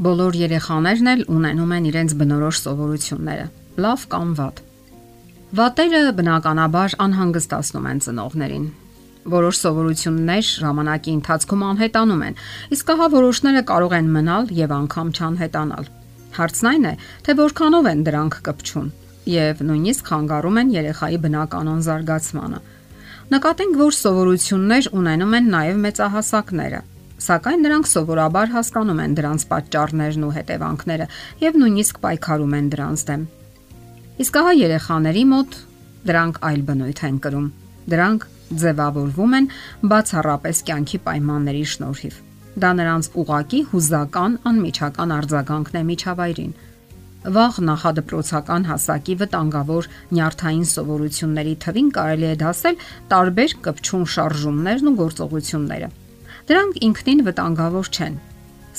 Բոլոր երեխաներն էլ ունենում են իրենց բնորոշ սովորությունները՝ լավ կամ վատ։ Վատերը բնականաբար անհանգստացնում են ծնողներին։ Որոշ սովորություններ ժամանակի ընթացքում անհետանում են, իսկ ահա որոշները կարող են մնալ եւ անգամ չանհետանալ։ Հարցն այն է, թե որքանով են դրանք կպչուն եւ նույնիսկ խանգարում են երեխայի բնականon զարգացմանը։ Նկատենք, որ սովորություններ ունենում են նաև մեծահասակները Սակայն նրանք սովորաբար հասկանում են դրանց պատճառներն ու հետևանքները եւ նույնիսկ պայքարում են դրանց դեմ։ Իսկ ահա երեխաների մոտ դրանք այլ բնույթ են կրում։ Դրանք ձևավորվում են բացառապես կյանքի պայմանների շնորհիվ։ Դա նրանց ուղակի հուզական անմիջական արձագանքն է միջավայրին։ Վաղ նախադպրոցական հասակի վտանգավոր նյարդային սովորությունների թվին կարելի է դասել տարբեր կպչուն շարժումներն ու գործողությունները Դրանք ինքնին վտանգավոր չեն,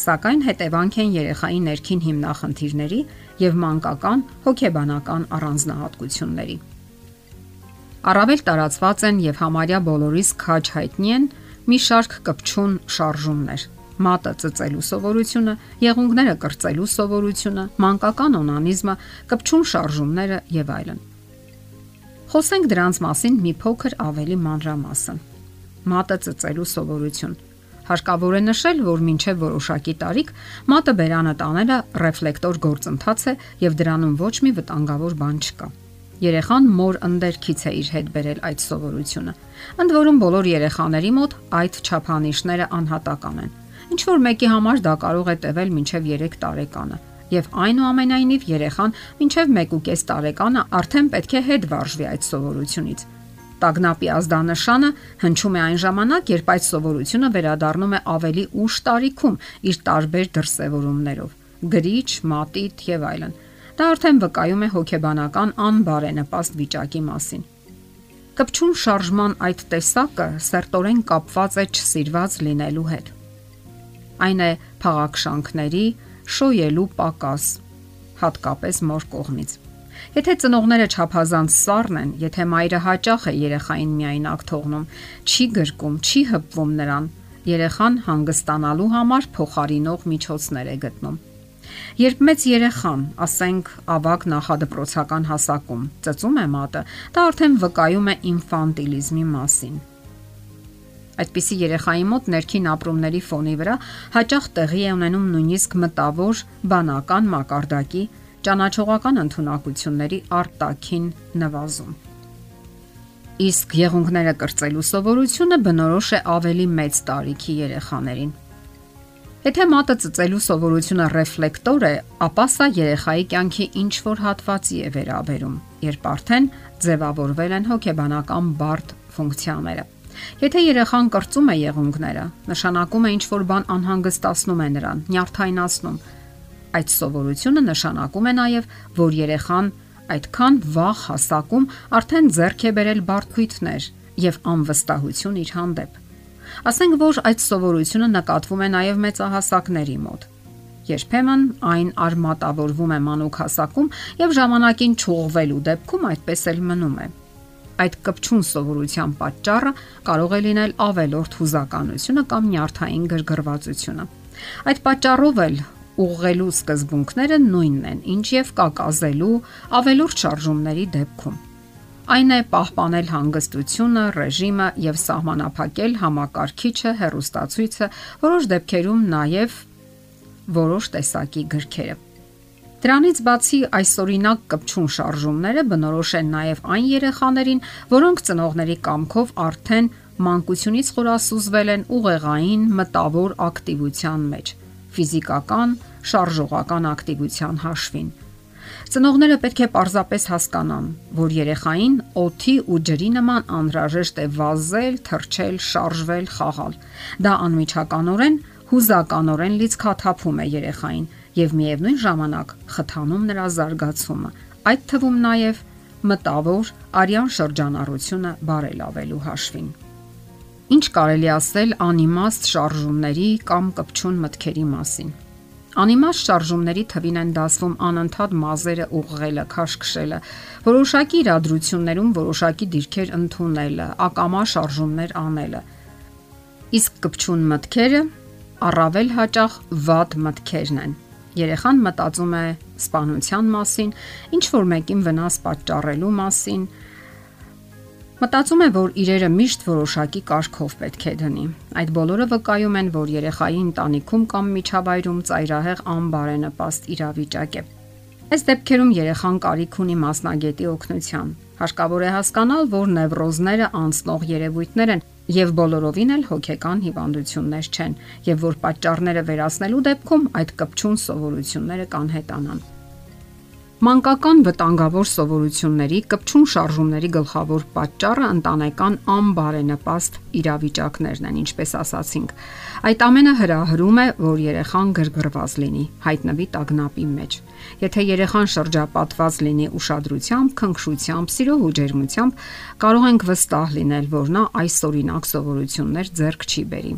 սակայն հետևանք են երեխայի ներքին հիմնախնդիրների եւ մանկական հոգեբանական առանձնահատկությունների։ Առավել տարածված են եւ համարյա բոլորիս քաջ հայտնի են մի շարք կպչուն շարժումներ՝ մատը ծծելու սովորությունը, եղունգները կրծելու սովորությունը, մանկական օնանիզմը, կպչուն շարժումները եւ այլն։ Խոսենք դրանց մասին մի փոքր ավելի մանրամասն։ Մատը ծծելու սովորություն Հարկավոր է նշել, որ մինչև որոշակի տարիք մատը բերանը տանելը ռեֆլեկտոր գործընթաց է եւ դրանում ոչ մի վտանգավոր բան չկա։ Երեխան մոր ընդերքից է իր հետ բերել այդ սովորությունը։ Ընդ որում բոլոր երեխաների մոտ այդ չափանիշները անհատական են։ Ինչ որ մեկի համար դա կարող է տևել մինչև 3 տարեկանը, եւ այնուամենայնիվ երեխան մինչև 1.5 տարեկանը արդեն պետք է հետ վարժվի այդ սովորությունից Տագնապի ազդանշանը հնչում է այն ժամանակ, երբ այդ սովորությունը վերադառնում է ավելի ուշ տարիքում իր տարբեր դրսևորումներով՝ գրիչ, մատիտ եւ այլն։ Դա արդեն վկայում է հոգեբանական անբարենպաստ վիճակի մասին։ Կպչուն շարժման այդ տեսակը սերտորեն կապված է չսիրված լինելու հետ։ Այն է փաղաքշանքների շոյելու պակաս, հատկապես մոր կողմից։ Եթե ծնողները ճափազանց սառն են, եթե մայրը հաճախ է երեխային միայնակ թողնում, չի գրկում, չի հպվում նրան, երեխան հանգստանալու համար փոխարինող միջոցներ է գտնում։ Երբ մեծ երեխան, ասենք, ավակ նախադպրոցական հասակում ծծում է մատը, դա արդեն վկայում է ինֆանտիլիզմի մասին։ Այդպիսի երեխայի մոտ ներքին ապրումների ֆոնի վրա հաճախ տեղի է ունենում նույնիսկ մտավոր բանական մակարդակի ճանաչողական ընտունակությունների արտաքին նվազում։ Իսկ եղունգները կրծելու սովորությունը բնորոշ է ավելի մեծ տարիքի երեխաներին։ Եթե մատը ծծելու սովորությունը ռեֆլեկտոր է, ապա սա երեխայի կյանքի ինչ որ հատվածի է վերաբերում, երբ արդեն ձևավորվել են հոգեբանական բարդ ֆունկցիաները։ Եթե երեխան կրծում է եղունգները, նշանակում է ինչ որ բան անհանգստացնում է նրան, նյարդայնացնում, Այդ սովորությունը նշանակում է նաև, որ երեխան այդքան վաղ հասակում արդեն ձեռք է բերել բարդույթներ եւ անվստահություն իր հանդեպ։ Ասենք որ այդ սովորությունը նկատվում է նաև մեծահասակների մոտ։ Երբեմն այն արմատավորվում է մանուկ հասակում եւ ժամանակին չողվելու դեպքում այդպես էլ մնում է։ Այդ կպչուն սովորության պատճառը կարող է լինել ավելորդ հուզականությունը կամ նյարդային գրգռվածությունը։ Այդ պատճառով էլ ուղղելու սկզբունքները նույնն են, ինչ եւ կակազելու ավելորդ շարժումների դեպքում։ Այն է պահպանել հանգստությունը, ռեժիմը եւ սահմանափակել համակարգիչը, հերոստացույցը, որոշ դեպքերում նաեւ որոշ տեսակի գրքերը։ Դրանից բացի այսօրինակ կպչուն շարժումները բնորոշ են նաև այն երեխաներին, որոնք ծնողների կամքով արդեն մանկությունից խորասուզվել են ուղեղային մտավոր ակտիվության մեջ ֆիզիկական, շարժողական ակտիվության հաշվին։ Ծնողները պետք է պարզապես հասկանան, որ երեխային օթի ու ջրի նման անհրաժեշտ է վազել, թռչել, շարժվել, խաղալ։ Դա անմիջականորեն հուզականորեն լիցքաթափում է երեխային եւ միևնույն ժամանակ խթանում նրա զարգացումը, այդ թվում նաեւ մտավոր արյան շրջանառությունը բարելավելու հաշվին։ Ինչ կարելի ասել անիմաստ շարժումների կամ կպչուն մտքերի մասին։ Անիմաստ շարժումների թվին են դասվում անընդհատ մազերը ուղղելը, քաշքշելը, որոշակի իրադրություններում որոշակի դիրքեր ընդունելը, ակամա շարժումներ անելը։ Իսկ կպչուն մտքերը առավել հաճախ վատ մտքերն են։ Երեխան մտածում է սպանության մասին, ինչ որ մեկին վնաս պատճառելու մասին, մտածում է, որ իրերը միշտ որոշակի կարգով պետք է դնի։ Այդ բոլորը վկայում են, որ երեխայի ընտանիքում կամ միջավայրում ծայրահեղ անբարենպաստ իրավիճակ է։ Այս դեպքերում երեխան կարիք ունի մասնագետի օգնության։ Հարկավոր է հասկանալ, որ նևրոզները անցնող երևույթներ են եւ բոլորովին էլ հոգեկան հիվանդություններ չեն, եւ որ պատճառները վերացնելու դեպքում այդ կպչուն սովորությունները կանհետանան։ Մանկական վտանգավոր սովորությունների կպչուն շարժումների գլխավոր պատճառը ընտանեկան անբարենպաստ իրավիճակներն են, ինչպես ասացինք։ Այդ ամենը հրահրում է, որ երեխան գրգռված լինի, հայտնվի տագնապի մեջ։ Եթե երեխան շրջապատված լինի ուշադրությամբ, քնքշությամբ, սիրով ու ջերմությամբ, կարող ենք վստահ լինել, որ նա այս օրինակ սովորություններ ձեռք չի բերի։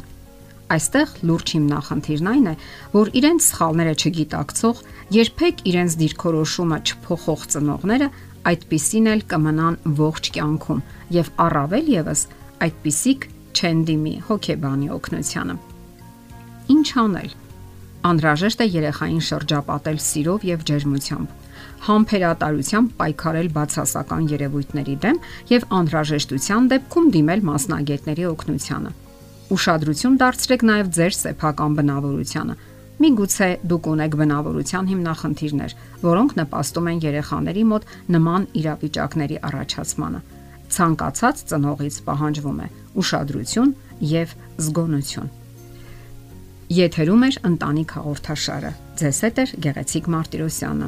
Այստեղ լուրջ հիմնախնդիրն այն է, որ իրենց սխալները չգիտակցող, երբեք իրենց դիրքորոշումը չփոխող ծնողները այդպիսին էլ կմնան ողջ կյանքում եւ առավել եւս այդպիսիք չեն դիմի հոգեբանի օգնությանը։ Ինչ անել։ Անհրաժեշտ է երեխային շրջապատել սիրով եւ ջերմությամբ համբերատարությամբ պայքարել բացասական երևույթների դեմ եւ անհրաժեշտության դեպքում դիմել մասնագետների օգնությանը Ուշադրություն դարձրեք նաև ձեր սեփական բնավորությանը։ Միգուցե դուք ունեք բնավորության հիմնախնդիրներ, որոնք նպաստում են երեխաների մոտ նման իրավիճակների առաջացմանը։ Ցանկացած ծնողից պահանջվում է ուշադրություն եւ զգոնություն։ Եթերում է ընտանիք հաղորդաշարը։ Ձեզ հետ է Գեղեցիկ Մարտիրոսյանը։